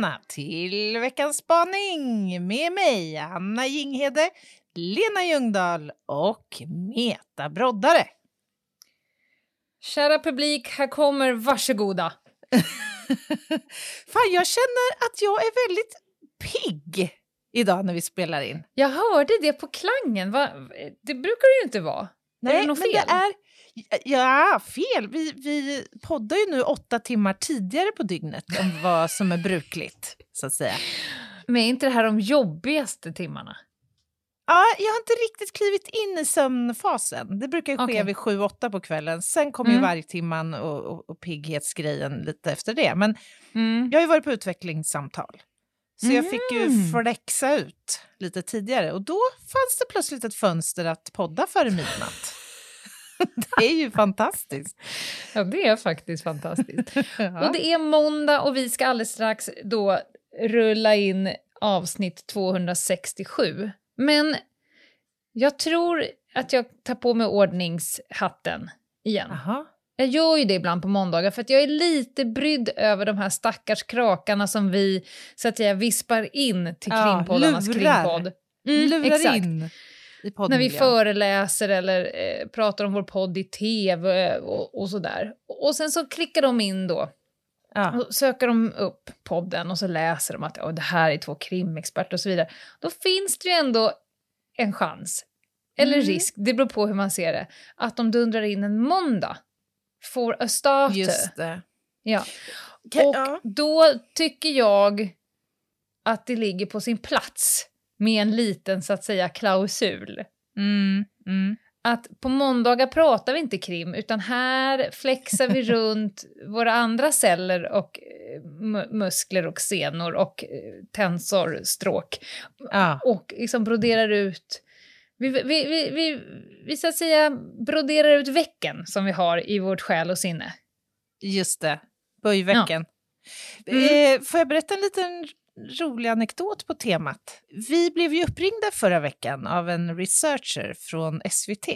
Välkomna till veckans spaning med mig, Anna Jinghede, Lena Ljungdahl och Meta Broddare. Kära publik, här kommer varsågoda. Fan, jag känner att jag är väldigt pigg idag när vi spelar in. Jag hörde det på klangen. Va? Det brukar det ju inte vara. är det men det är... Ja, fel. Vi, vi poddar ju nu åtta timmar tidigare på dygnet än vad som är brukligt, så att säga. Men är inte det här de jobbigaste timmarna? Ja, jag har inte riktigt klivit in i sömnfasen. Det brukar ske Okej. vid sju, åtta på kvällen. Sen kommer Mm. ju vargtimman och, och, och pigghetsgrejen lite efter det. Men Mm. jag har ju varit på utvecklingssamtal. Så jag fick ju Mm. flexa ut lite tidigare. Och då fanns det plötsligt ett fönster att podda före midnatt. Det är ju fantastiskt. Ja, det är faktiskt fantastiskt. Ja. Och det är måndag och vi ska alldeles strax då rulla in avsnitt 267. Men jag tror att jag tar på mig ordningshatten igen. Jaha. Jag gör ju det ibland på måndagar för att jag är lite brydd över de här stackars krakarna som vi så att säga vispar in till Ja, krimpoddarnas lurar. krimpodd. Lurar Mm, exakt. in När vi föreläser eller eh, pratar om vår podd i tv och, och sådär. Och sen så klickar de in då Ja. och söker de upp podden och så läser de att "Åh, det här är två krimexperter och så vidare. Då finns det ju ändå en chans, eller Mm. risk, det beror på hur man ser det, att de dundrar in en måndag. For a starter. Just det. Ja. Och då tycker jag att det ligger på sin plats med en liten, så att säga, klausul. Mm, mm. Att på måndagar pratar vi inte krim, utan här flexar vi runt våra andra celler och eh, mu- muskler och senor och eh, tensorstråk Ja. och liksom broderar ut vi, vi, vi, vi, vi så att säga broderar ut vecken som vi har i vårt själ och sinne. Just det, böjveckan. Mm. Eh, får jag berätta en liten rolig anekdot på temat? Vi blev ju uppringda förra veckan av en researcher från SVT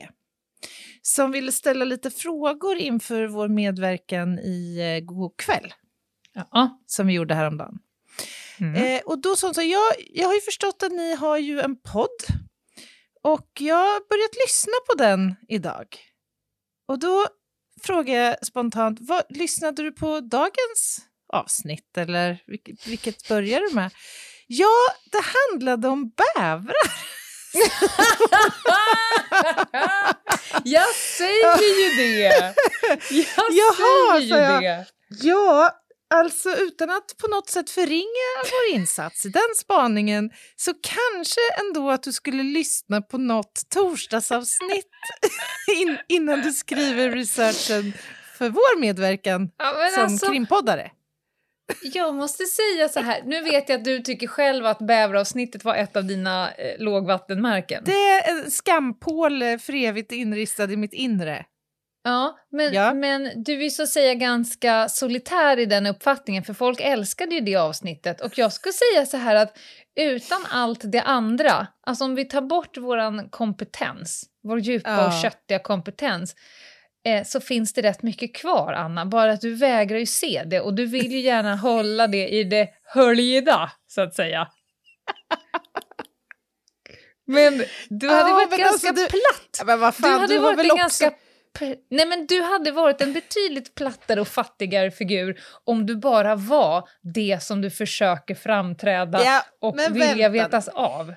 som ville ställa lite frågor inför vår medverkan i eh, God kväll Ja. som vi gjorde häromdagen. Mm. Eh, och då sa hon så jag, jag har ju förstått att ni har ju en podd och jag har börjat lyssna på den idag. Och då frågade jag spontant, vad, lyssnade du på dagens avsnitt eller vilket, vilket börjar du med? Ja, det handlade om bävrar. jag säger ju det! Jag Jaha, säger sa jag. ju det! Ja, alltså utan att på något sätt förringa vår insats i den spaningen så kanske ändå att du skulle lyssna på något torsdagsavsnitt in, innan du skriver researchen för vår medverkan Ja, som alltså, krimpoddare. Jag måste säga så här, nu vet jag att du tycker själv att bäveravsnittet var ett av dina eh, lågvattenmärken. Det är en skampåle för evigt inristad i mitt inre. Ja, men, Ja. men du är så att säga ganska solitär i den uppfattningen, för folk älskade ju det avsnittet. Och jag skulle säga så här att utan allt det andra, alltså om vi tar bort vår kompetens, vår djupa Ja. och köttiga kompetens, eh, så finns det rätt mycket kvar, Anna. Bara att du vägrar ju se det och du vill ju gärna hålla det i det höljda, så att säga. Men du hade Ja, varit ganska alltså platt. Men vad Du fan, hade du, varit en ganska... Nej men du hade varit en betydligt plattare och fattigare figur om du bara var det som du försöker framträda Ja, och vilja vänta. vetas av.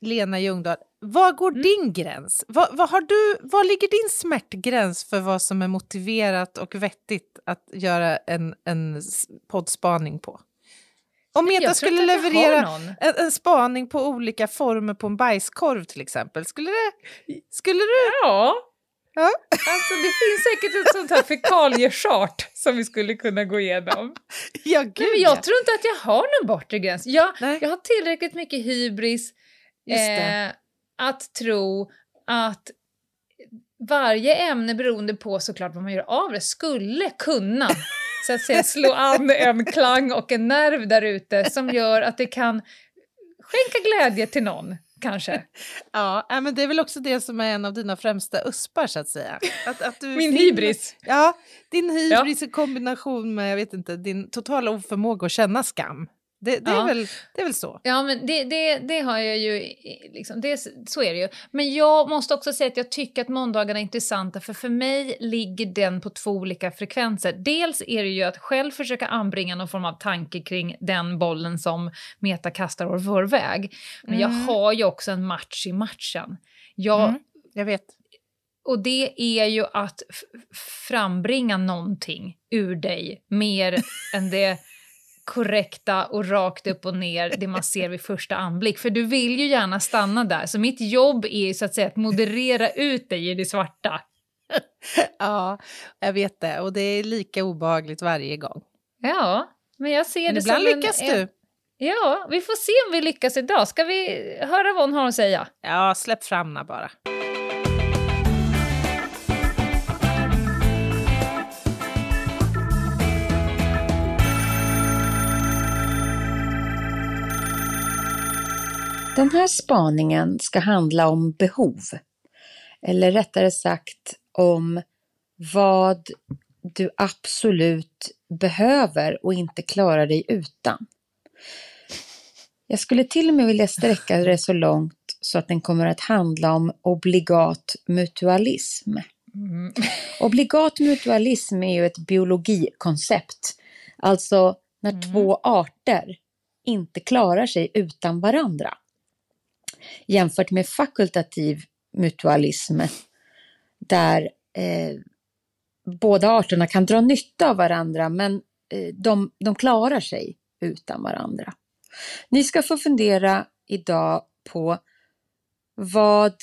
Lena Ljungdahl, var går Mm. din gräns? Vad, vad har du, var ligger din smärtgräns för vad som är motiverat och vettigt att göra en, en poddspaning på? Om Meta jag skulle leverera en, en spaning på olika former på en bajskorv till exempel, skulle det... Skulle du... Ja. Ja. Alltså det finns säkert ett sånt här fekaliechart som vi skulle kunna gå igenom. Ja, gud Nej, men jag tror inte att jag har någon bortre gräns. Jag, Nej. jag har tillräckligt mycket hybris eh, att tro att varje ämne beroende på såklart vad man gör av det skulle kunna så att säga slå an en klang och en nerv där ute som gör att det kan skänka glädje till någon kanske. Ja, nej, men det är väl också det som är en av dina främsta uspar så att säga. Att, att du Min hybris. Ja, din hybris i kombination med jag vet inte, din totala oförmåga att känna skam. Det, det, är, Ja. väl, det är väl så. Ja, men det, det, det har jag ju... Liksom, det, så är det ju. Men jag måste också säga att jag tycker att måndagarna är intressanta för för mig ligger den på två olika frekvenser. Dels är det ju att själv försöka anbringa någon form av tanke kring den bollen som Meta kastar år vår väg. Men jag Mm. har ju också en match i matchen. Jag, Mm. Jag vet. Och det är ju att frambringa någonting ur dig mer än det korrekta och rakt upp och ner, det man ser vid första anblick. För du vill ju gärna stanna där. Så mitt jobb är ju så att säga att moderera ut dig i det svarta. Ja, jag vet det. Och det är lika obehagligt varje gång. Ja, men jag ser Men det ibland som lyckas en, du. Ja, vi får se om vi lyckas idag. Ska vi höra vad hon har att säga? Ja, släpp fram henne bara. Den här spaningen ska handla om behov. Eller rättare sagt om vad du absolut behöver och inte klarar dig utan. Jag skulle till och med vilja sträcka det så långt så att den kommer att handla om obligat mutualism. Obligat mutualism är ju ett biologikoncept. Alltså när två arter inte klarar sig utan varandra. Jämfört med fakultativ mutualism där eh, båda arterna kan dra nytta av varandra men eh, de, de klarar sig utan varandra. Ni ska få fundera idag på vad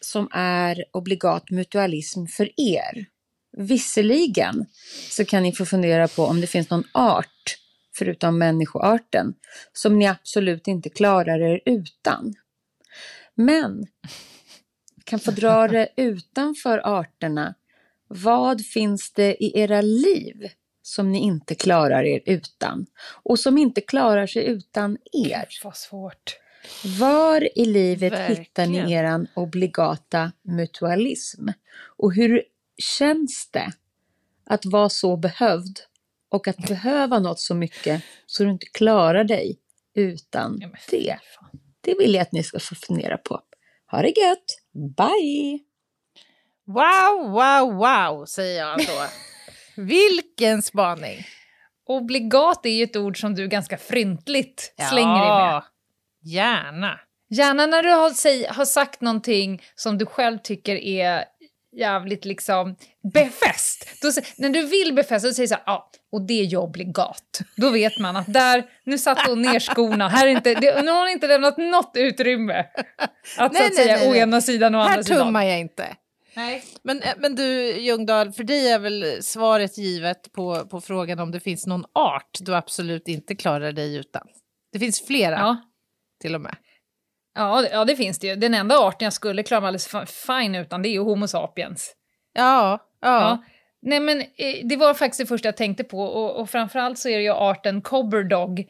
som är obligat mutualism för er. Visserligen så kan ni få fundera på om det finns någon art, förutom människoarten, som ni absolut inte klarar er utan. Men kan få dra det utanför arterna. Vad finns det i era liv som ni inte klarar er utan? Och som inte klarar sig utan er? Vad svårt. Var i livet hittar Verkligen. ni eran obligata mutualism? Och hur känns det att vara så behövd och att behöva något så mycket så du inte klarar dig utan det? Det vill jag att ni ska få fundera på. Ha det gött! Bye! Wow, wow, wow, säger jag då. Vilken spaning! Obligat är ju ett ord som du ganska fryntligt slänger dig med. gärna. Gärna när du har, säg, har sagt någonting som du själv tycker är jävligt liksom befäst. Då, när du vill befästa, då säger så här, ja, och det är ju obligat. Då vet man att där, nu satte hon ner skorna, här är inte, det, nu har hon inte lämnat något utrymme. Att så Nej, att nej, säga nej, nej. ena sidan och Här andra sidan. tummar jag inte. Nej. Men, eh, men du, Ljungdahl, för dig är väl svaret givet på, på frågan om det finns någon art du absolut inte klarar dig utan? Det finns flera Ja. till och med. Ja, ja, det finns det ju. Den enda arten jag skulle klara mig alldeles fi- fine utan, det är ju Homo sapiens. Ja, ja. Ja. Nej, men eh, det var faktiskt det första jag tänkte på och, och framförallt så är det ju arten cobber dog.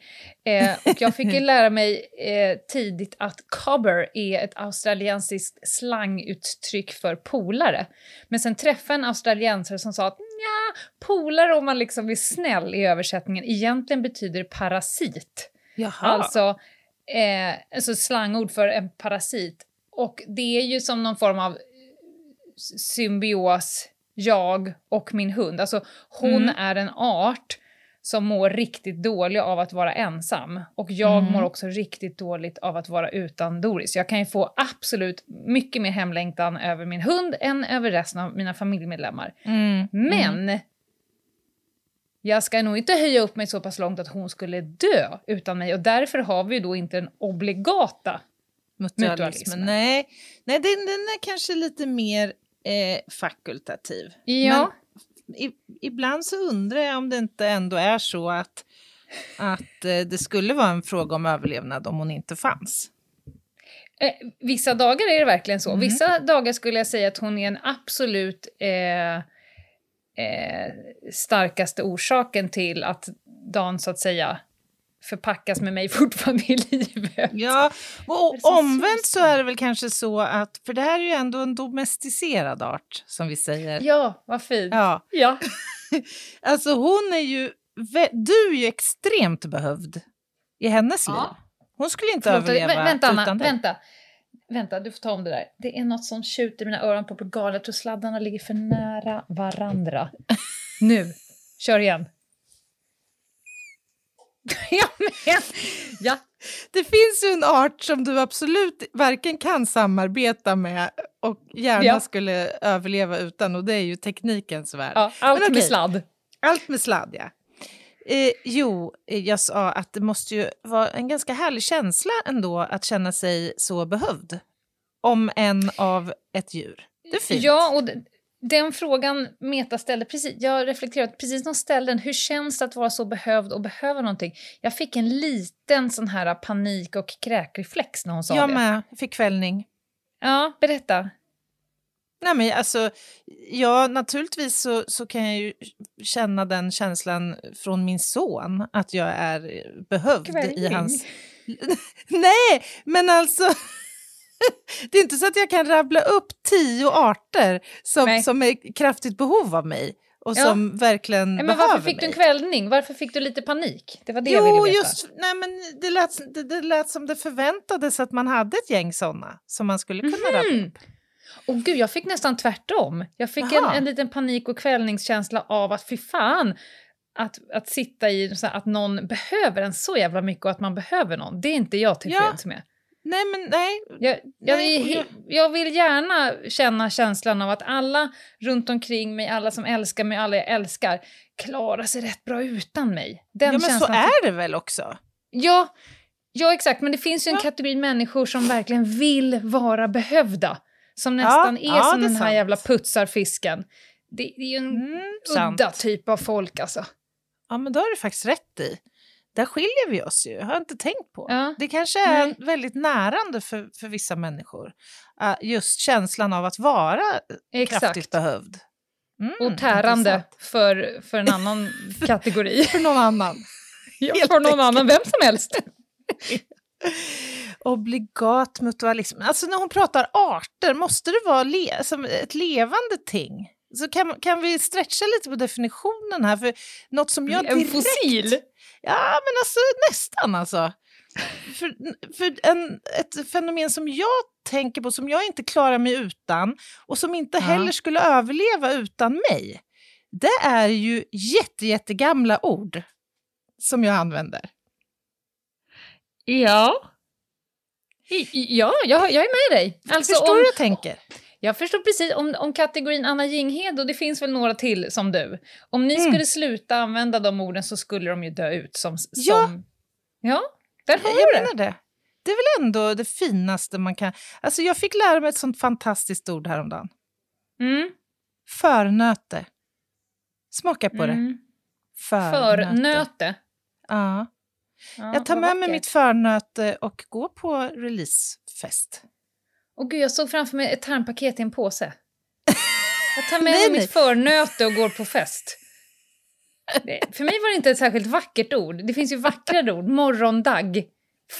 Eh, och jag fick ju lära mig eh, tidigt att cobber är ett australiensiskt slanguttryck för polare. Men sen träffade en australiensare som sa att ja, polare om man liksom är snäll i översättningen egentligen betyder parasit. Jaha. Alltså, eh, alltså slangord för en parasit. Och det är ju som någon form av symbios, jag och min hund. Alltså hon Mm. är en art som mår riktigt dålig av att vara ensam. Och jag Mm. mår också riktigt dåligt av att vara utan Doris. Jag kan ju få absolut mycket mer hemlängtan över min hund än över resten av mina familjemedlemmar. Mm. Men jag ska nog inte höja upp mig så pass långt att hon skulle dö utan mig och därför har vi då inte den obligata Mutualismen. Mutualismen. Nej, Nej den, den är kanske lite mer eh, fakultativ. Ja. Men i, ibland så undrar jag om det inte ändå är så att, att eh, det skulle vara en fråga om överlevnad om hon inte fanns. Eh, vissa dagar är det verkligen så. Mm. Vissa dagar skulle jag säga att hon är en absolut eh, eh, starkaste orsaken till att dagen så att säga förpackas med mig fortfarande i livet. Ja, och det omvänt så är det väl kanske så att, för det här är ju ändå en domesticerad art som vi säger. Ja, vad fint. Ja, Ja. alltså hon är ju, du är ju extremt behövd i hennes Ja. liv. Hon skulle inte Förlåt, överleva vä- vänta, Anna, utan dig. vänta. Vänta, du får ta om det där. Det är något som tjuter i mina öron på Portugal. Jag tror sladdarna ligger för nära varandra. nu, kör igen. ja, men, ja. Det finns ju en art som du absolut varken kan samarbeta med och gärna Ja. skulle överleva utan och det är ju teknikens värld. ja, allt Men med sladd. Allt med sladd, ja. Eh, jo, eh, jag sa att det måste ju vara en ganska härlig känsla ändå att känna sig så behövd. Om en av ett djur. Det är fint. Ja, och den frågan Meta ställde precis, jag har reflekterat precis när hon ställde den, hur känns det att vara så behövd och behöva någonting? Jag fick en liten sån här panik och kräkreflex när hon sa jag det. med, fick kvällning. Ja, berätta. Nej, men alltså, ja, naturligtvis så, så kan jag ju känna den känslan från min son, att jag är behövd i Kvällning. hans... Nej, men alltså... det är inte så att jag kan rabbla upp tio arter som, Nej. som är kraftigt behov av mig och Ja. som verkligen Nej, men varför fick du en mig. kvällning? Varför fick du lite panik? Det var det jag Jo, ville veta. just nej, men det lät, det, det lät som det förväntades att man hade ett gäng såna som man skulle kunna rabbla Mhm. upp. Och gud, jag fick nästan tvärtom. Jag fick en, en liten panik och kvällningskänsla av att fy fan, att, att sitta i här, att någon behöver en så jävla mycket och att man behöver någon. Det är inte jag tillfreds med. Nej, men nej. Jag, jag, Nej, jag vill gärna känna känslan av att alla runt omkring mig, alla som älskar mig, alla jag älskar, klarar sig rätt bra utan mig. Den Ja, men så är det väl också? Ja, ja, exakt. Men det finns ju en Ja. kategori människor som verkligen vill vara behövda. Som nästan är ja, som den här sant. jävla putsarfisken. Det, det är ju en Mm, sant. udda typ av folk alltså. Ja, men då har du faktiskt rätt i. Där skiljer vi oss ju, har jag inte tänkt på. Ja. Det kanske är Nej. väldigt närande för, för vissa människor. Uh, just känslan av att vara kraftigt Exakt. behövd. Mm, Och tärande intressant. för, för en annan kategori. För någon annan. ja, för någon annan, vem som helst. Obligat mutualism. Alltså när hon pratar arter, måste det vara le som ett levande ting? Så kan, kan vi stretcha lite på definitionen här? För något som jag en direkt... fossil. Ja, men alltså nästan alltså. För, för en, ett fenomen som jag tänker på, som jag inte klarar mig utan och som inte Ja. heller skulle överleva utan mig, det är ju jätte, jättegamla ord som jag använder. Ja. Ja, jag, jag är med dig. Alltså, Förstår om, jag tänker? Jag förstår precis om, om kategorin Anna Jinghede, och det finns väl några till som du. Om ni Mm. skulle sluta använda de orden så skulle de ju dö ut som... som Ja. Ja, där har Jag du det. menar det. Det är väl ändå det finaste man kan... Alltså jag fick lära mig ett sånt fantastiskt ord häromdagen. Mm. Förnöte. Smaka på det. Mm. Förnöte. Förnöte. Ja. Ja, Jag tar med mig mitt förnöte och går på releasefest. Åh gud, jag såg framför mig ett tarmpaket i en påse. Jag tar med Nej, mig nej. mitt förnöte och går på fest. Det, för mig var det inte ett särskilt vackert ord. Det finns ju vackrare ord. Morgondagg.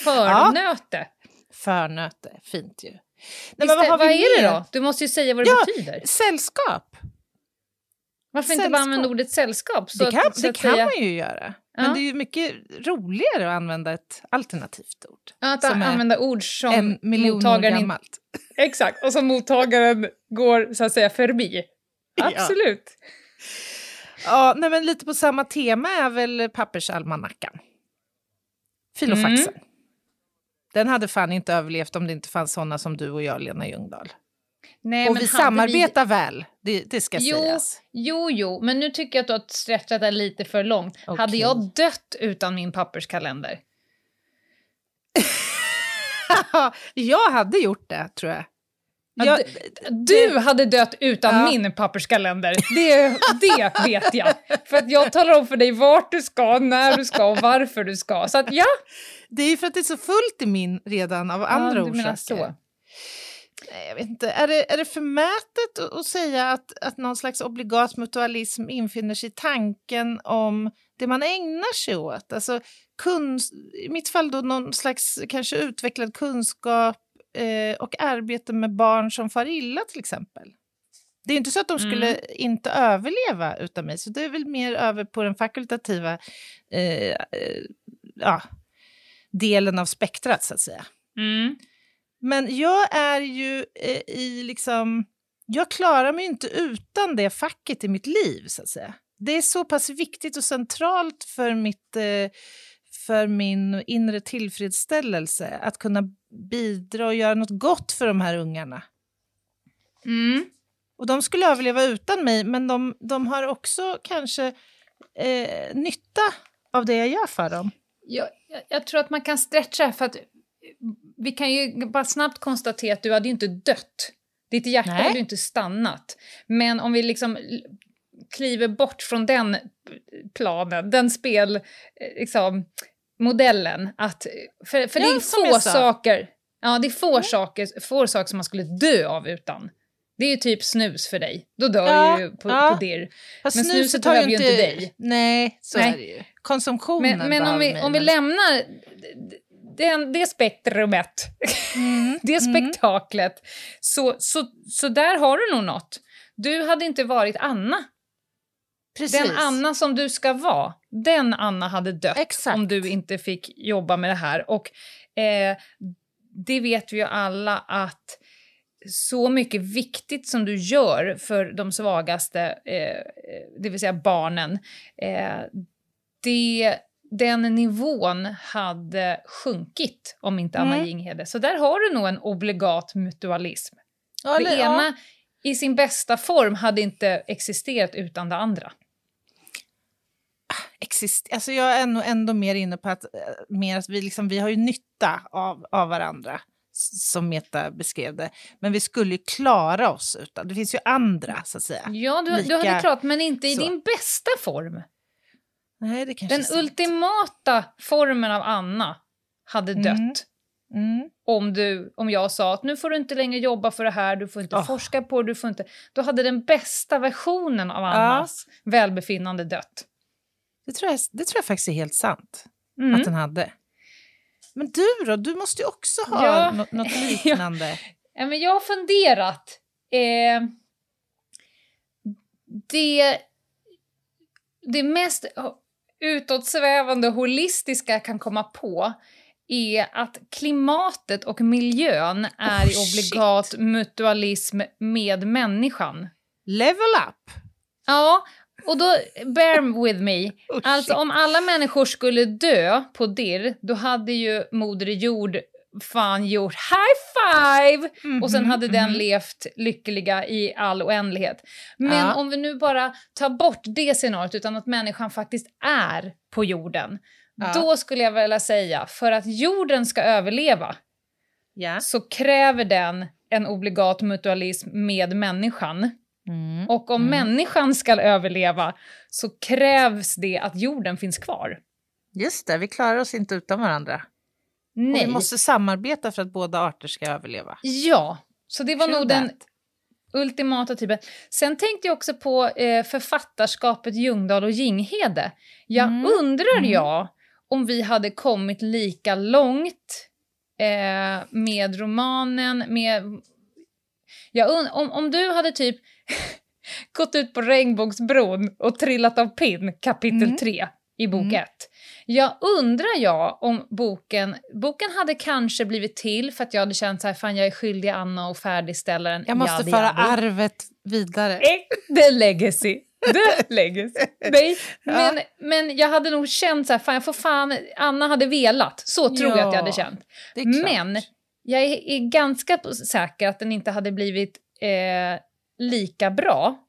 Förnöte. Förnöte, fint ju. Nej, Visst, men vad har vad vi är det då? Du måste ju säga vad det Ja, betyder. Sällskap. Varför inte bara sällskap. använda ordet sällskap? Så det kan, att, det att kan säga, man ju göra. Ja. Men det är mycket roligare att använda ett alternativt ord. Att som är använda ord som en miljon år mottagaren in- gammalt. Exakt, och som mottagaren går så att säga förbi. Ja. Absolut. Ja, nej, men lite på samma tema är väl pappersalmanackan. Filofaxen. Mm. Den hade fan inte överlevt om det inte fanns såna som du och jag, Lena Ljungdahl. Nej, och vi hade samarbetar väl, det, det ska Jo, sägas. Jo, jo, men nu tycker jag att du har stretchat det lite för långt. Hade Okej. jag dött utan min papperskalender? jag hade gjort det, tror jag. Ja, jag du, du hade dött utan Ja. min papperskalender. Det, det vet jag. För att jag talar om för dig vart du ska, när du ska och varför du ska. Så att ja, det är ju för att det är så fullt i min redan av andra ja, orsaker. Jag vet inte. Är det, är det förmätet att, säga att, att någon slags obligat mutualism infinner sig i tanken om det man ägnar sig åt? Alltså, kunst, I mitt fall då någon slags kanske utvecklad kunskap eh, och arbete med barn som far illa till exempel. Det är inte så att de skulle inte överleva utan mig, så det är väl mer över på den fakultativa eh, eh, ja, delen av spektrat så att säga. Mm. Men jag är ju eh, i liksom... Jag klarar mig inte utan det facket i mitt liv, så att säga. Det är så pass viktigt och centralt för, mitt, eh, för min inre tillfredsställelse att kunna bidra och göra något gott för de här ungarna. Mm. Och de skulle överleva utan mig, men de, de har också kanske eh, nytta av det jag gör för dem. Jag, jag, jag tror att man kan stretcha för att vi kan ju bara snabbt konstatera att du hade ju inte dött. Ditt hjärta Nej. hade ju inte stannat. Men om vi liksom kliver bort från den planen, den spel, eh, liksom, modellen, att, för, för Ja, det är få saker, ja det är få, saker, få saker som man skulle dö av utan. Det är ju typ snus för dig, då dör Ja, du ju på, ja. på dirr. Men snuset snuset behöver ju inte dig. Nej, så Nej. är det ju. Konsumtionen Men, men om, vi, mig, om vi men- lämnar det, det spektrumet, Mm, det spektaklet, så, så, så där har du nog något. Du hade inte varit Anna. Precis. Den Anna som du ska vara, den Anna hade dött Exakt. om du inte fick jobba med det här. Och eh, det vet vi ju alla att så mycket viktigt som du gör för de svagaste, eh, det vill säga barnen, eh, det, den nivån hade sjunkit om inte Anna Mm. Jinghede. Så där har du nog en obligat mutualism. Ja, det ja. ena i sin bästa form hade inte existerat utan det andra. exist- alltså jag är nog ändå mer inne på att, eh, mer att vi, liksom, vi har ju nytta av, av varandra, som Meta beskrev det. Men vi skulle ju klara oss utan. Det finns ju andra, så att säga. Ja, du, du hade klart, men inte i så. din bästa form. Nej, det kanske Den ultimata formen av Anna hade dött. Mm. Mm. Om, du, om jag sa att nu får du inte längre jobba för det här, du får inte Åh. forska på det, du får inte... Då hade den bästa versionen av Annas välbefinnande dött. Det, tror jag, det tror jag faktiskt är helt sant, Mm. att den hade. Men du då? Du måste ju också ha Ja. något, något liknande. Ja, men jag har funderat. Eh, det, det mest utåtsvävande och holistiska kan komma på är att klimatet och miljön är i Oh, obligat mutualism med människan. Level up! Ja, och då, bear with me. Oh, Alltså shit. om alla människor skulle dö på dirr, då hade ju Moder Jord fan gjort high five! och sen Mhm, hade den mhm. levt lyckliga i all oändlighet. Men Ja. om vi nu bara tar bort det scenariot, utan att människan faktiskt är på jorden, Ja. då skulle jag vilja säga, för att jorden ska överleva Ja. så kräver den en obligat mutualism med människan. Mm. Och om människan ska överleva så krävs det att jorden finns kvar. Just det, vi klarar oss inte utan varandra. Och Nej. vi måste samarbeta för att båda arter ska överleva. Ja, så det var True nog den that. ultimata typen. Sen tänkte jag också på eh, författarskapet Ljungdahl och Jinghede. Jag Mm. undrar Mm. jag om vi hade kommit lika långt eh, med romanen, med... Jag und- om, om du hade typ gått ut på Regnbågsbron och trillat av pinn kapitel Mm. 3 i bok Mm. 1. Jag undrar jag om boken, boken hade kanske blivit till för att jag hade känt så här, fan jag är skyldig Anna och färdigställa den. Jag måste föra arvet vidare. Eh, The legacy. The legacy. Nej, Ja. men, men jag hade nog känt så här, fan jag får fan, Anna hade velat. Så tror jag att jag hade Ja, känt. Men jag är, är ganska säker att den inte hade blivit eh, lika bra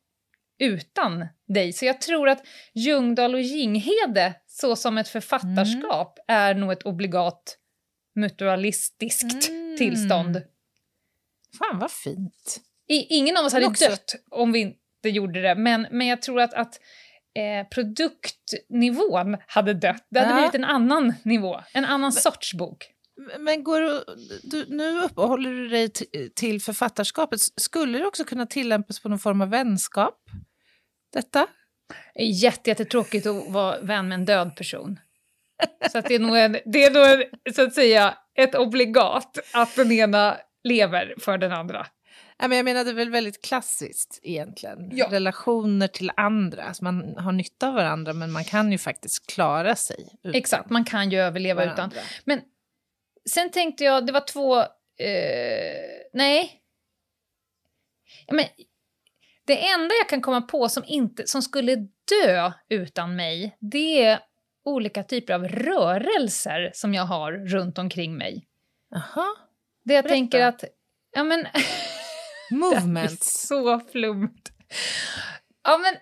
utan dig. Så jag tror att Ljungdahl och Ginghede, så som ett författarskap, är nog ett obligat mutualistiskt Mm. tillstånd. Fan vad fint. I, ingen av oss hade dött om vi inte gjorde det, men, men jag tror att, att eh, produktnivån hade dött. Det hade Ja. blivit en annan nivå, en annan sorts bok. Men går du, du, nu uppehåller du dig till författarskapet. Skulle det också kunna tillämpas på någon form av vänskap? Detta? Jätte, jättetråkigt att vara vän med en död person. Så att det är nog, en, det är nog en, så att säga, ett obligat att den ena lever för den andra. Ja, men jag menar, det är väl väldigt klassiskt egentligen. Ja. Relationer till andra. Alltså man har nytta av varandra men man kan ju faktiskt klara sig utan Exakt, man kan ju överleva utan. varandra. Men sen tänkte jag, det var två... Eh, nej. Ja, men, det enda jag kan komma på som, inte, som skulle dö utan mig, det är olika typer av rörelser som jag har runt omkring mig. Jaha. Det jag Berätta. tänker att... Ja, men, Movements. så flumt. Ja, men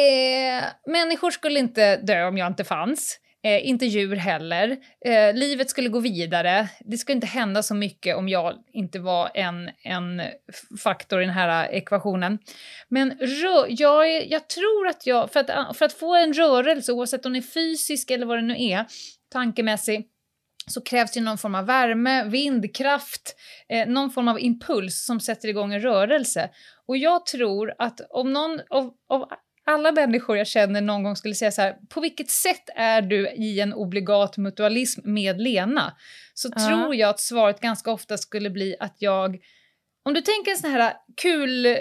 eh, människor skulle inte dö om jag inte fanns. Eh, inte djur heller. Eh, livet skulle gå vidare. Det skulle inte hända så mycket om jag inte var en, en faktor i den här eh, ekvationen. Men rö- jag, är, jag tror att jag, för att, eh, för att få en rörelse, oavsett om den är fysisk eller vad det nu är, tankemässig, så krävs det någon form av värme, vindkraft, eh, någon form av impuls som sätter igång en rörelse. Och jag tror att om någon av, av alla människor jag känner någon gång skulle säga så här, på vilket sätt är du i en obligat mutualism med Lena? Så Ja. tror jag att svaret ganska ofta skulle bli att jag, om du tänker en sån här kul, eh,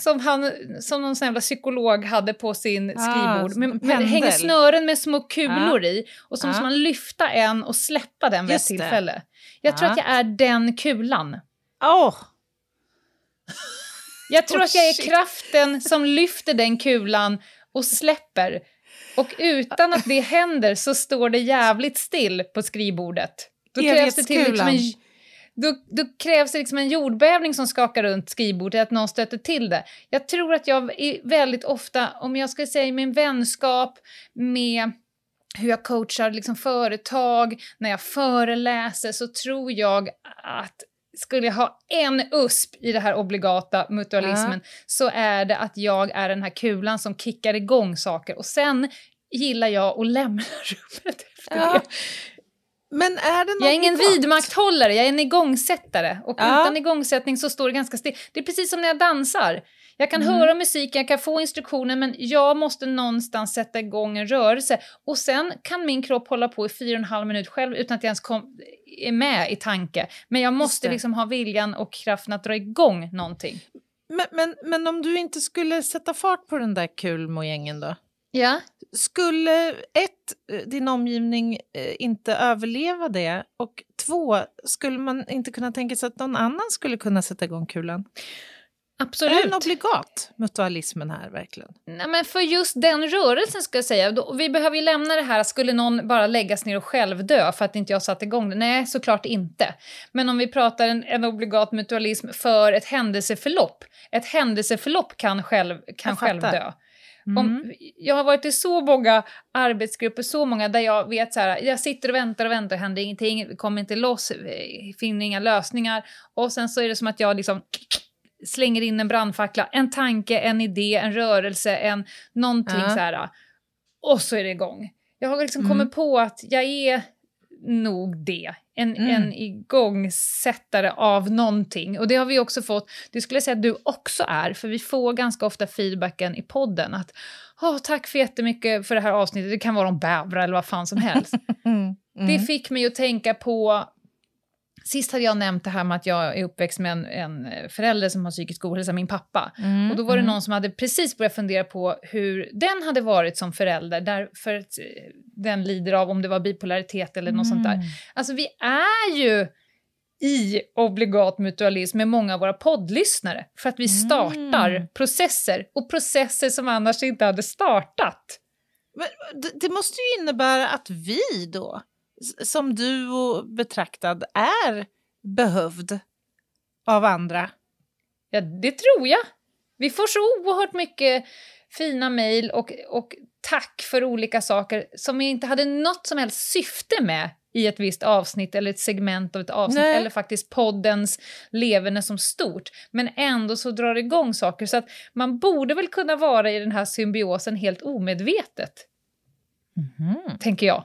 som, han, som någon sån jävla psykolog hade på sin Ah, skrivbord, med, med, hänger snören med små kulor i och så måste man lyfta en och släppa den vid ett tillfälle. Jag tror att jag är den kulan. Åh! Jag tror Oh, att jag är shit. kraften som lyfter den kulan och släpper. Och utan att det händer så står det jävligt still på skrivbordet. Då krävs det, till liksom en, då, då krävs det liksom en jordbävning som skakar runt skrivbordet, att någon stöter till det. Jag tror att jag är väldigt ofta, om jag ska säga min vänskap med hur jag coachar liksom företag, när jag föreläser, så tror jag att skulle jag ha en USP i det här obligata mutualismen så är det att jag är den här kulan som kickar igång saker och sen gillar jag att lämna rummet efter Ja. det. Men är det något Jag är ingen vidmakthållare, jag är en igångsättare. Och Ja. utan igångsättning så står det ganska still. Det är precis som när jag dansar. Jag kan Mm. höra musiken, jag kan få instruktioner, men jag måste någonstans sätta igång en rörelse. Och sen kan min kropp hålla på i fyra och en halv minut själv utan att jag ens kom, är med i tanke. Men jag måste liksom ha viljan och kraften att dra igång någonting. Men, men, men om du inte skulle sätta fart på den där kulmojängen då? Ja. Skulle ett, din omgivning eh, inte överleva det och två, skulle man inte kunna tänka sig att någon annan skulle kunna sätta igång kulan? Absolut. en obligat mutualismen här verkligen? Nej, men för just den rörelsen ska jag säga, då, vi behöver ju lämna det här, skulle någon bara läggas ner och självdö för att inte jag satte igång det? Nej, såklart inte. Men om vi pratar en, en obligat mutualism för ett händelseförlopp, ett händelseförlopp kan, själv, kan självdö. Mm. Om, jag har varit i så många arbetsgrupper, så många där jag vet så här, jag sitter och väntar och väntar, händer ingenting, kommer inte loss, eh, finner inga lösningar. Och sen så är det som att jag liksom slänger in en brandfackla, en tanke, en idé, en rörelse, en någonting Ja. så här. Och så är det igång. Jag har liksom Mm. kommit på att jag är nog det. En, Mm. en igångsättare av någonting. Och det har vi också fått, det skulle jag säga att du också är, för vi får ganska ofta feedbacken i podden att Åh, tack för jättemycket för det här avsnittet, det kan vara om bävrar eller vad fan som helst. Mm. Det fick mig att tänka på... Sist hade jag nämnt det här med att jag är uppväxt med en, en förälder som har psykisk ohälsa, min pappa. Mm. Och då var det någon som hade precis börjat fundera på hur den hade varit som förälder, därför att eh, den lider av om det var bipolaritet eller något sånt där. Mm. Alltså vi är ju i obligat mutualism med många av våra poddlyssnare för att vi startar Mm. processer och processer som annars inte hade startat. Men det, måste ju innebära att vi då, som duo betraktad, är behövd av andra. Ja, det tror jag. Vi får så oerhört mycket fina mejl och, och tack för olika saker som vi inte hade något som helst syfte med i ett visst avsnitt eller ett segment av ett avsnitt Nej. eller faktiskt poddens levande som stort. Men ändå så drar det igång saker så att man borde väl kunna vara i den här symbiosen helt omedvetet, Mhm. tänker jag.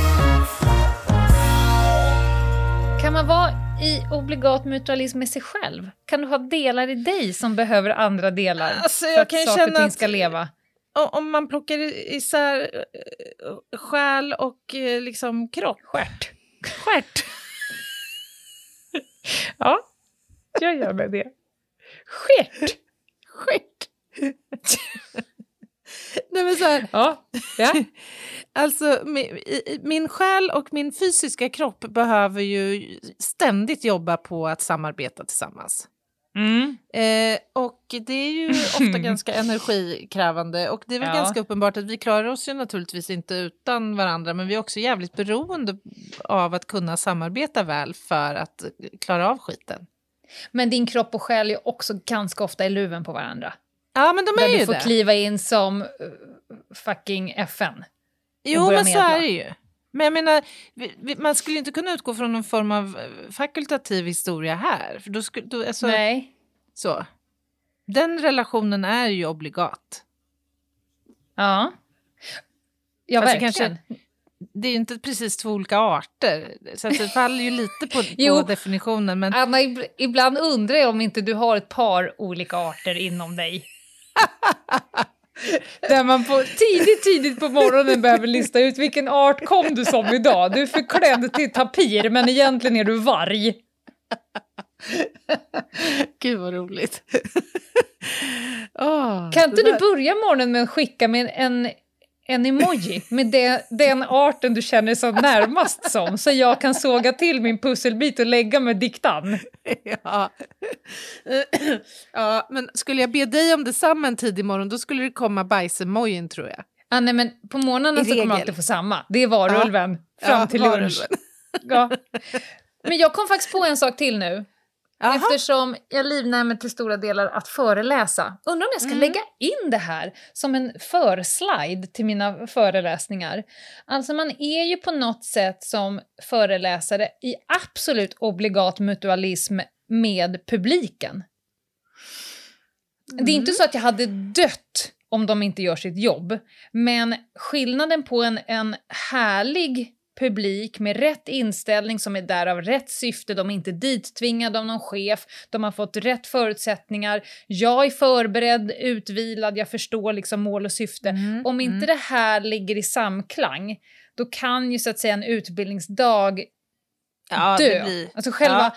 Man vara i obligat mutualism med sig själv? Kan du ha delar i dig som behöver andra delar Alltså, för att saker och ting att- ska leva? Om man plockar isär eh, själ och eh, liksom kropp. Stjärt. Stjärt. Ja, jag gör med det. Stjärt. Stjärt. Nej men så här, Ja, ja. alltså min, min själ och min fysiska kropp behöver ju ständigt jobba på att samarbeta tillsammans. Mm. Eh, och det är ju ofta ganska energikrävande och det är väl Ja. ganska uppenbart att vi klarar oss ju naturligtvis inte utan varandra men vi är också jävligt beroende av att kunna samarbeta väl för att klara av skiten. Men din kropp och själ är också ganska ofta i luven på varandra. Ja men de är Där ju du får det. kliva in som uh, fucking FN. Jo men så medla. är det ju. Men jag menar, vi, vi, man skulle inte kunna utgå från någon form av eh, fakultativ historia här. För då skulle, då, alltså, Nej. så. Den relationen är ju obligat. Ja. Ja, Alltså, verkligen. kanske- Det är ju inte precis två olika arter, så det faller ju lite på, på definitionen. Men Anna, ib- ibland undrar jag om inte du har ett par olika arter inom dig. Där man på, tidigt, tidigt på morgonen behöver lista ut vilken art kom du som idag. Du är förklädd till tapir, men egentligen är du varg. gud vad roligt. Åh, Kan inte du börja morgonen med att skicka med en, en emoji med det, den arten du känner så närmast som, så jag kan såga till min pusselbit och lägga med diktan? Ja. ja, men skulle jag be dig om detsamma en tidig morgon då skulle det komma bajsemojin tror jag. Ah, nej, men på morgnarna så kommer man alltid få samma. Det är varulven fram Ja, till lunch. Ja. Men jag kom faktiskt på en sak till nu. Jaha. Eftersom jag livnär mig till stora delar att föreläsa. Undrar om jag ska Mm. lägga in det här som en förslide till mina föreläsningar. Alltså man är ju på något sätt som föreläsare i absolut obligat mutualism med publiken. Det är inte så att jag hade dött om de inte gör sitt jobb, men skillnaden på en, en härlig publik med rätt inställning som är där av rätt syfte, de är inte dittvingade av någon chef, de har fått rätt förutsättningar, jag är förberedd, utvilad, jag förstår liksom mål och syfte. Mm, Om inte det här ligger i samklang, då kan ju så att säga en utbildningsdag ja, dö. blir... Alltså själva... Ja.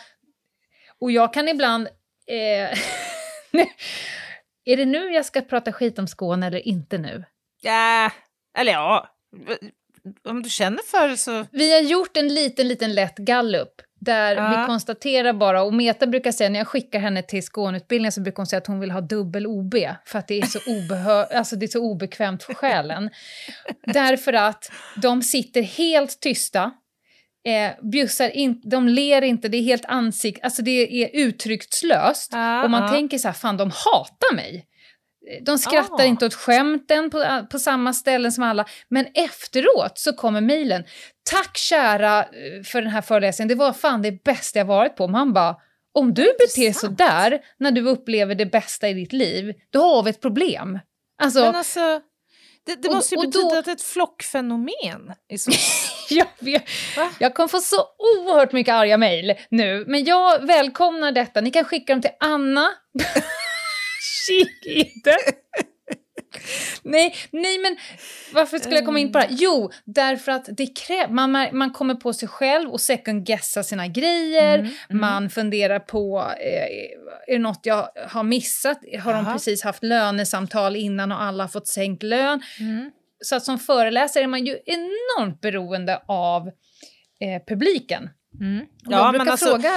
Och jag kan ibland... Eh, är det nu jag ska prata skit om Skåne eller inte nu? Ja, eller ja. Om du känner för det så... Vi har gjort en liten, liten lätt gallup där Ja. vi konstaterar bara, och Meta brukar säga när jag skickar henne till Skåneutbildningen så brukar hon säga att hon vill ha dubbel OB för att det är så, obehö- alltså det är så obekvämt för själen. Därför att de sitter helt tysta, eh, bjussar in, de ler inte, det är helt ansikt, alltså det är uttryckslöst. Ja, och man ja. tänker så här, fan de hatar mig. De skrattar Ah. inte åt skämten på, på samma ställen som alla. Men efteråt så kommer mejlen. Tack kära eh, för den här föreläsningen, det var fan det bästa jag varit på. Man bara, om du beter så där när du upplever det bästa i ditt liv, då har vi ett problem. Alltså, Men alltså, Det, det Och- måste ju och betyda då- att det är ett flockfenomen. Jag, vet, jag kommer få så oerhört mycket arga mejl nu, men jag välkomnar detta. Ni kan skicka dem till Anna. Kik inte. Nej, nej, men varför skulle jag komma in på det här? Jo, därför att det krävs, man, man kommer på sig själv och second guessa sina grejer. Man funderar på, eh, är det något jag har missat? Har de Jaha. precis haft lönesamtal innan och alla har fått sänkt lön? Så att som föreläsare är man ju enormt beroende av eh, publiken. Och Ja, jag, brukar alltså- fråga,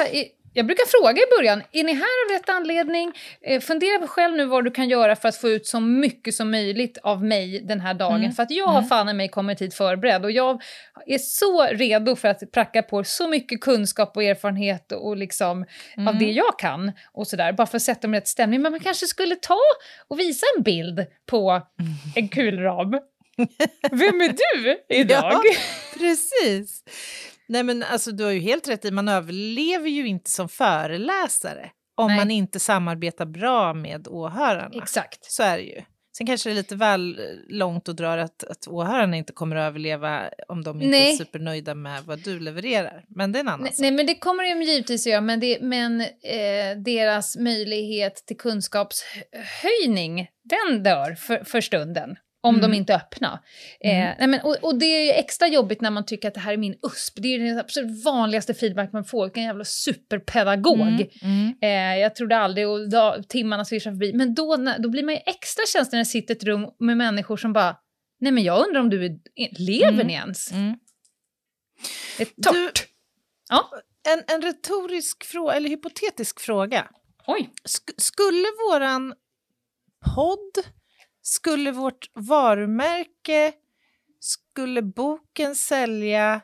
jag brukar fråga i början, är ni här av rätt anledning? Eh, fundera på själv nu vad du kan göra för att få ut så mycket som möjligt av mig den här dagen. Mm. För att jag har fan i mig kommit hit förberedd och jag är så redo för att pracka på så mycket kunskap och erfarenhet och liksom Mm. av det jag kan. och sådär, Bara för att sätta mig i rätt stämning. Men man kanske skulle ta och visa en bild på en kulram. Vem är du idag? Ja, precis. Nej, men alltså, du har ju helt rätt i, man överlever ju inte som föreläsare om Nej. man inte samarbetar bra med åhörarna. Exakt. Så är det ju. Sen kanske det är lite väl eh, långt att dra att, att åhörarna inte kommer att överleva om de inte Nej. är supernöjda med vad du levererar. Men det är en annan Nej, sak. nej, men det kommer de givetvis att göra, men, det, men eh, deras möjlighet till kunskapshöjning, den dör för, för stunden. Om Mm. de inte är öppna. Eh, nej, men, och, och det är ju extra jobbigt när man tycker att det här är min USP. Det är den absolut vanligaste feedback man får. Vilken jävla superpedagog. Mm. Eh, jag trodde aldrig, och dag, timmarna svischar förbi. Men då, då blir man ju extra känslig när det sitter i ett rum med människor som bara, nej men jag undrar om du är, lever Mm. ni ens? Mm. Det är torrt. Du- Ja. En, en retorisk fråga, eller hypotetisk fråga. Oj. Sk- skulle våran podd, skulle vårt varumärke, skulle boken sälja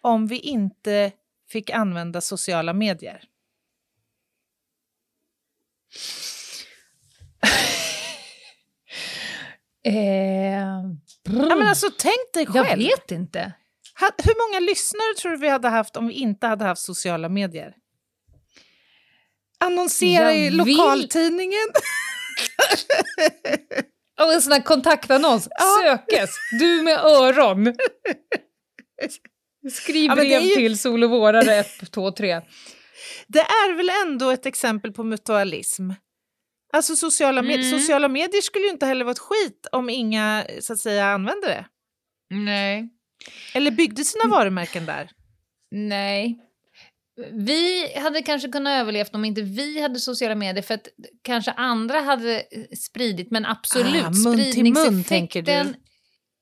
om vi inte fick använda sociala medier? Eh, Ja, men alltså, tänk dig själv. jag vet inte. Hur många lyssnare tror du vi hade haft om vi inte hade haft sociala medier? Annonsera Jag i vill- lokaltidningen. Och en sån här kontaktannons. Sökes. Du med öron. Skriv Ja, brev är ju- till Sol och vårare 1, 2, 3. Det är väl ändå ett exempel på mutualism? Alltså sociala, med- Mm. sociala medier skulle ju inte heller vara ett skit om inga så att säga använde det. Nej. Eller byggde sina varumärken där. Nej. Vi hade kanske kunnat överleva om inte vi hade sociala medier för att kanske andra hade eh, spridit, men absolut. Ah, mun till mun, tänker du?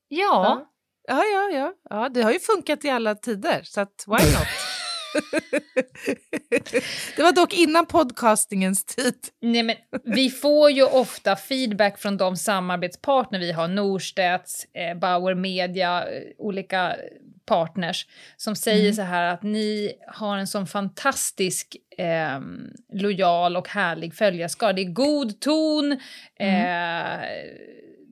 Ja. Ja, ja, ja. ja. Det har ju funkat i alla tider, så att why not? det var dock innan podcastingens tid. Nej, men vi får ju ofta feedback från de samarbetspartner vi har, Norstedts, eh, Bauer Media, eh, olika partners, som säger Mm. så här att ni har en sån fantastisk eh, lojal och härlig följarskara. Det är god ton, Mm. eh,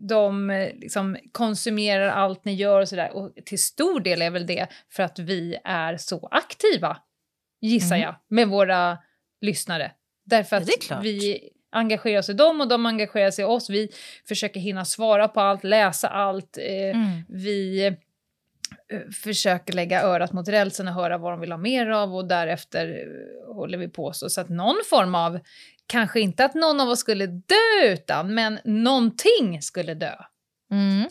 de eh, liksom konsumerar allt ni gör och sådär. Och till stor del är väl det för att vi är så aktiva, gissar Mm. jag, med våra lyssnare. Därför Ja, att klart. vi engagerar oss i dem och de engagerar sig i oss. Vi försöker hinna svara på allt, läsa allt. Eh, Mm. Vi försöker lägga örat mot rälsen och höra vad de vill ha mer av och därefter eh, håller vi på så. Så att någon form av, kanske inte att någon av oss skulle dö utan, men någonting skulle dö. Mm.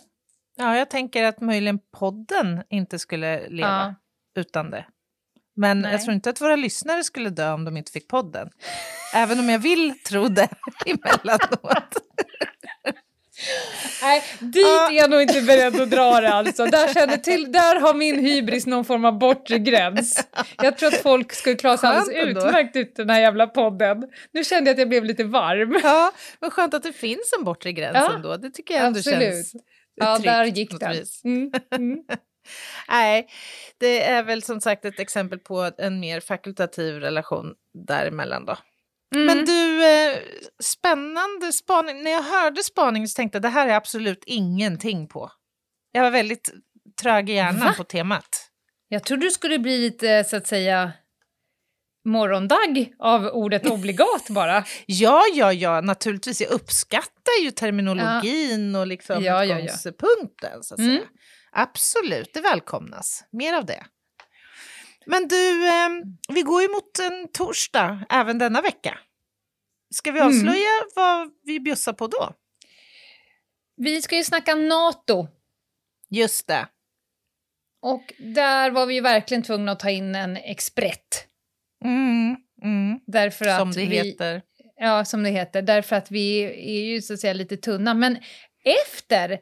Ja, jag tänker att möjligen podden inte skulle leva utan det. Men Nej. jag tror inte att våra lyssnare skulle dö om de inte fick podden. Även om jag vill tro det emellanåt. Nej, dit är jag nog inte beredd att dra det alltså. Där, känner till, där har min hybris någon form av bortre gräns. Jag tror att folk skulle klara sig alldeles utmärkt ut den här jävla podden. Nu kände jag att jag blev lite varm. Ja, men skönt att det finns en bortre gräns Ja, ändå. Det tycker jag ändå absolut. känns Ja, tryggt där på gick den. Mm, mm. Nej, det är väl som sagt ett exempel på en mer fakultativ relation däremellan då. Mm. Men du, eh, spännande spaning. När jag hörde spaningen så tänkte jag det här är absolut ingenting på. Jag var väldigt trög i hjärnan Va? på temat. Jag trodde du skulle bli lite, så att säga, morgondagg av ordet obligat bara. Ja, ja, ja, naturligtvis. Jag uppskattar ju terminologin och liksom Ja, ja, ja. utgångspunkten. Så att Mm. säga. Absolut, det välkomnas. Mer av det. Men du, eh, vi går ju mot en torsdag även denna vecka. Ska vi Mm. avslöja vad vi bjussar på då? Vi ska ju snacka NATO. Just det. Och där var vi ju verkligen tvungna att ta in en expert. Mm, mm. Därför att Som det vi, heter. Ja, som det heter. Därför att vi är ju så att säga lite tunna. Men efter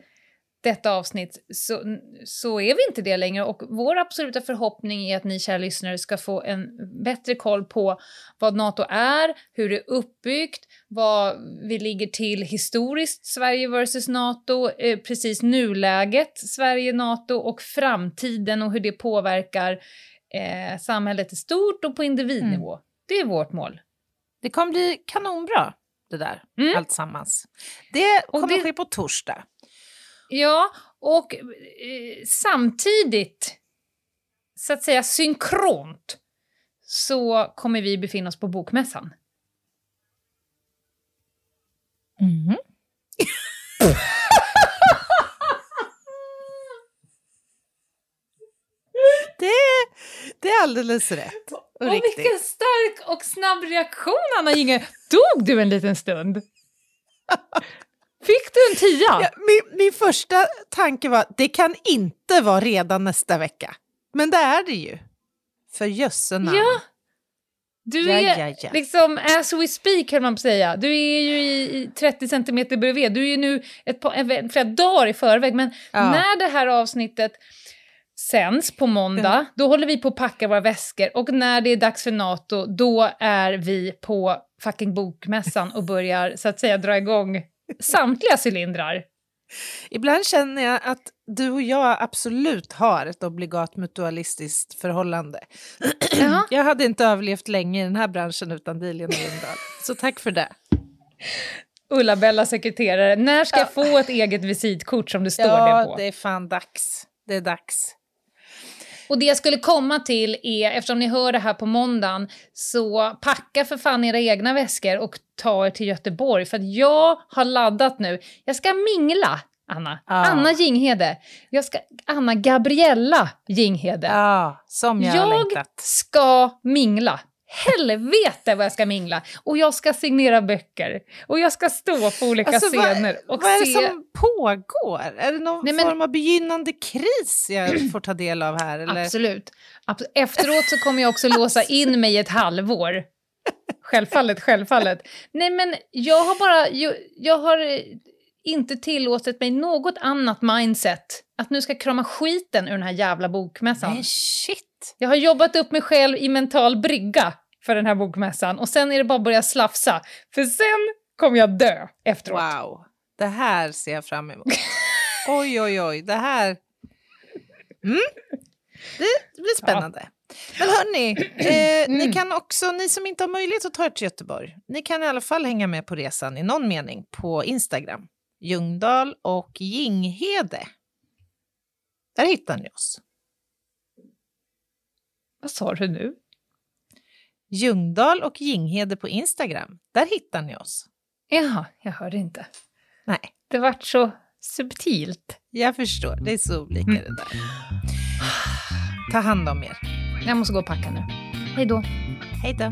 detta avsnitt så, så är vi inte det längre. Och vår absoluta förhoppning är att ni kära lyssnare ska få en bättre koll på vad NATO är, hur det är uppbyggt, vad vi ligger till historiskt, Sverige versus NATO, eh, precis nuläget, Sverige-NATO och framtiden och hur det påverkar eh, samhället i stort och på individnivå. Det är vårt mål. Det kommer bli kanonbra, det där, Mm. alltsammans. Det kommer det- ske på torsdag. Ja, och eh, samtidigt, så att säga synkront, så kommer vi befinna oss på Bokmässan. Mhm. det, det är alldeles rätt. Och, Och riktigt. vilken stark och snabb reaktion, Anna Inge! Dog du en liten stund? Fick du en tia? Ja, min, min första tanke var det kan inte vara redan nästa vecka. Men det är det ju. För jösse. Ja. Du är ja, ja. liksom as we speak kan man säga. Du är ju i, i 30 centimeter bredvid. Du är ju nu ett par, flera dagar i förväg. Men när det här avsnittet sänds på måndag, då håller vi på att packa våra väskor. Och när det är dags för NATO, då är vi på fucking bokmässan och börjar så att säga dra igång samtliga cylindrar. Ibland känner jag att du och jag absolut har ett obligat mutualistiskt förhållande. Jaha. Jag hade inte överlevt länge i den här branschen utan dig, Lena Lindahl. Så tack för det. Ulla-Bella sekreterare, när ska jag få ett eget visitkort som det står det ja, på? det är fan dags. Det är dags. Och det jag skulle komma till är, eftersom ni hör det här på måndagen, så packa för fan era egna väskor och ta er till Göteborg. För att jag har laddat nu. Jag ska mingla, Anna. Ja. Anna Jinghede. Jag ska, Anna Gabriella Jinghede. Ja, som jag, har jag längtat. ska mingla. Helvete vad jag ska mingla! Och jag ska signera böcker. Och jag ska stå på olika Alltså, scener och Vad är det se... som pågår? Är det någon Nej, men- form av begynnande kris jag får ta del av här? Eller? Absolut. Abs- Efteråt så kommer jag också låsa in mig ett halvår. Självfallet, självfallet. Nej, men jag har bara... Jag, jag har eh, inte tillåtit mig något annat mindset. Att nu ska jag krama skiten ur den här jävla bokmässan. Men shit! Jag har jobbat upp mig själv i mental brygga för den här bokmässan. Och sen är det bara att börja slafsa. För sen kommer jag dö efteråt. Wow, det här ser jag fram emot. oj, oj, oj, det här... Mm. Det blir spännande. Men hörni, eh, ni kan också, ni som inte har möjlighet att ta er till Göteborg, ni kan i alla fall hänga med på resan i någon mening på Instagram. Ljungdahl och Jinghede. Där hittar ni oss. Vad sa du nu? Ljungdahl och Jinghede på Instagram. Där hittar ni oss. Jaha, jag hörde inte. Nej, Det vart så subtilt. jag förstår. Det är så olika det där. Ta hand om er. Jag måste gå och packa nu. Hej då. Hej då.